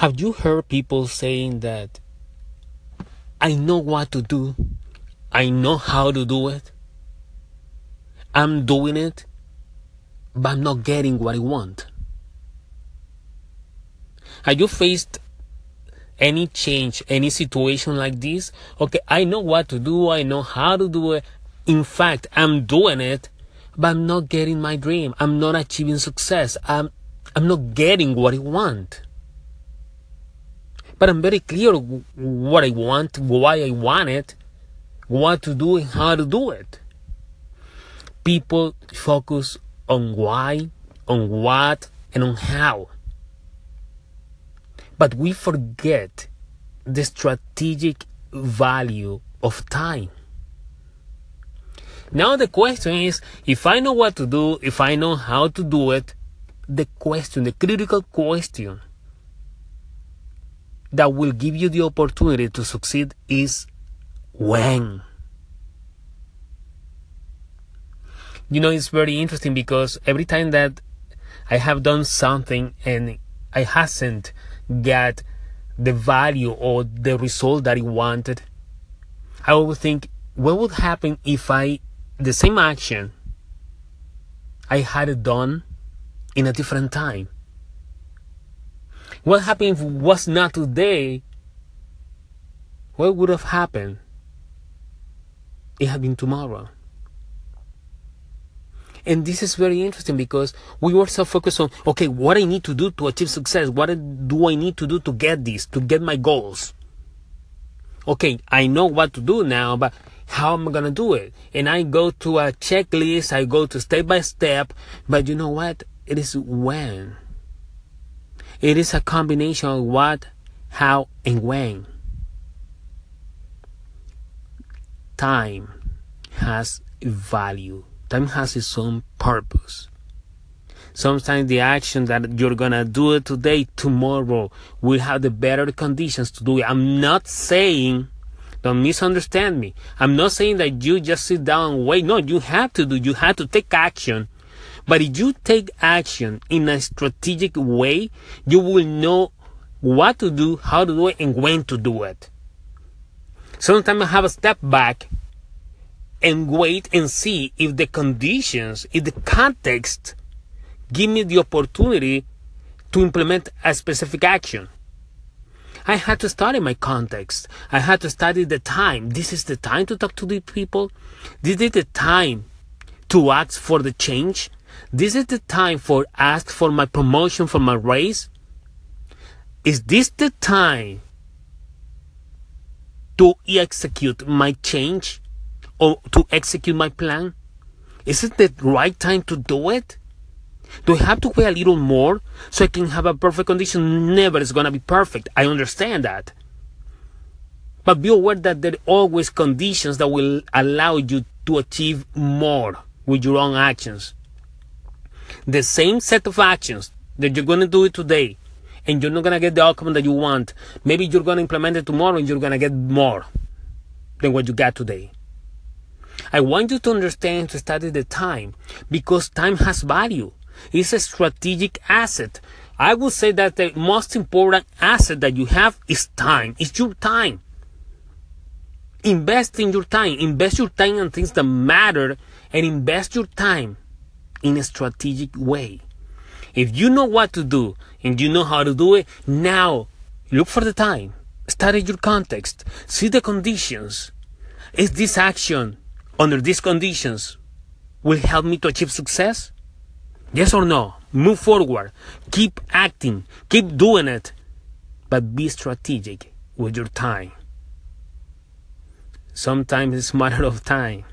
Have you heard people saying that I know what to do, I know how to do it, I'm doing it, but I'm not getting what I want? Have you faced any change, any situation like this? Okay, I know what to do, I know how to do it. In fact, I'm doing it, but I'm not getting my dream. I'm not achieving success. I'm I'm not getting what I want. But I'm very clear what I want, why I want it, what to do, and how to do it. People focus on why, on what, and on how. But we forget the strategic value of time. Now the question is, if I know what to do, if I know how to do it, the question, the critical question that will give you the opportunity to succeed is when. You know, it's very interesting because every time that I have done something and I hasn't got the value or the result that I wanted, I always think, what would happen if I, the same action, I had it done in a different time? What happened if was not today? What would have happened? It had been tomorrow. And this is very interesting because we were so focused on, okay, what I need to do to achieve success. What do I need to do to get this, to get my goals? Okay, I know what to do now, but how am I to do it? And I go to a checklist, I go to step by step, but you know what? It is when. It is a combination of what, how, and when. Time has value. Time has its own purpose. Sometimes the action that you're gonna do it today, tomorrow, will have the better conditions to do it. I'm not saying, don't misunderstand me. I'm not saying that you just sit down and wait. No, you have to do, you have to take action but if you take action in a strategic way, you will know what to do, how to do it, and when to do it. Sometimes I have a step back and wait and see if the conditions, if the context give me the opportunity to implement a specific action. I had to study my context. I had to study the time. This is the time to talk to the people. This is the time to ask for the change. This is the time for ask for my promotion for my raise. Is this the time to execute my change or to execute my plan? Is it the right time to do it? Do I have to wait a little more so I can have a perfect condition? Never is gonna be perfect. I understand that. But be aware that there are always conditions that will allow you to achieve more with your own actions the same set of actions that you're going to do it today and you're not going to get the outcome that you want, maybe you're going to implement it tomorrow and you're going to get more than what you got today. I want you to understand to study the time because time has value. It's a strategic asset. I would say that the most important asset that you have is time. It's your time. Invest in your time. Invest your time in things that matter and invest your time in a strategic way. If you know what to do and you know how to do it, now look for the time, study your context, see the conditions. Is this action under these conditions will help me to achieve success? Yes or no? Move forward. Keep acting. Keep doing it. But be strategic with your time. Sometimes it's a matter of time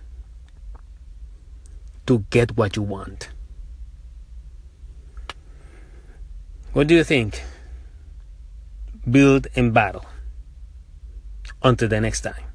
to get what you want. What do you think? Build and battle. Until the next time.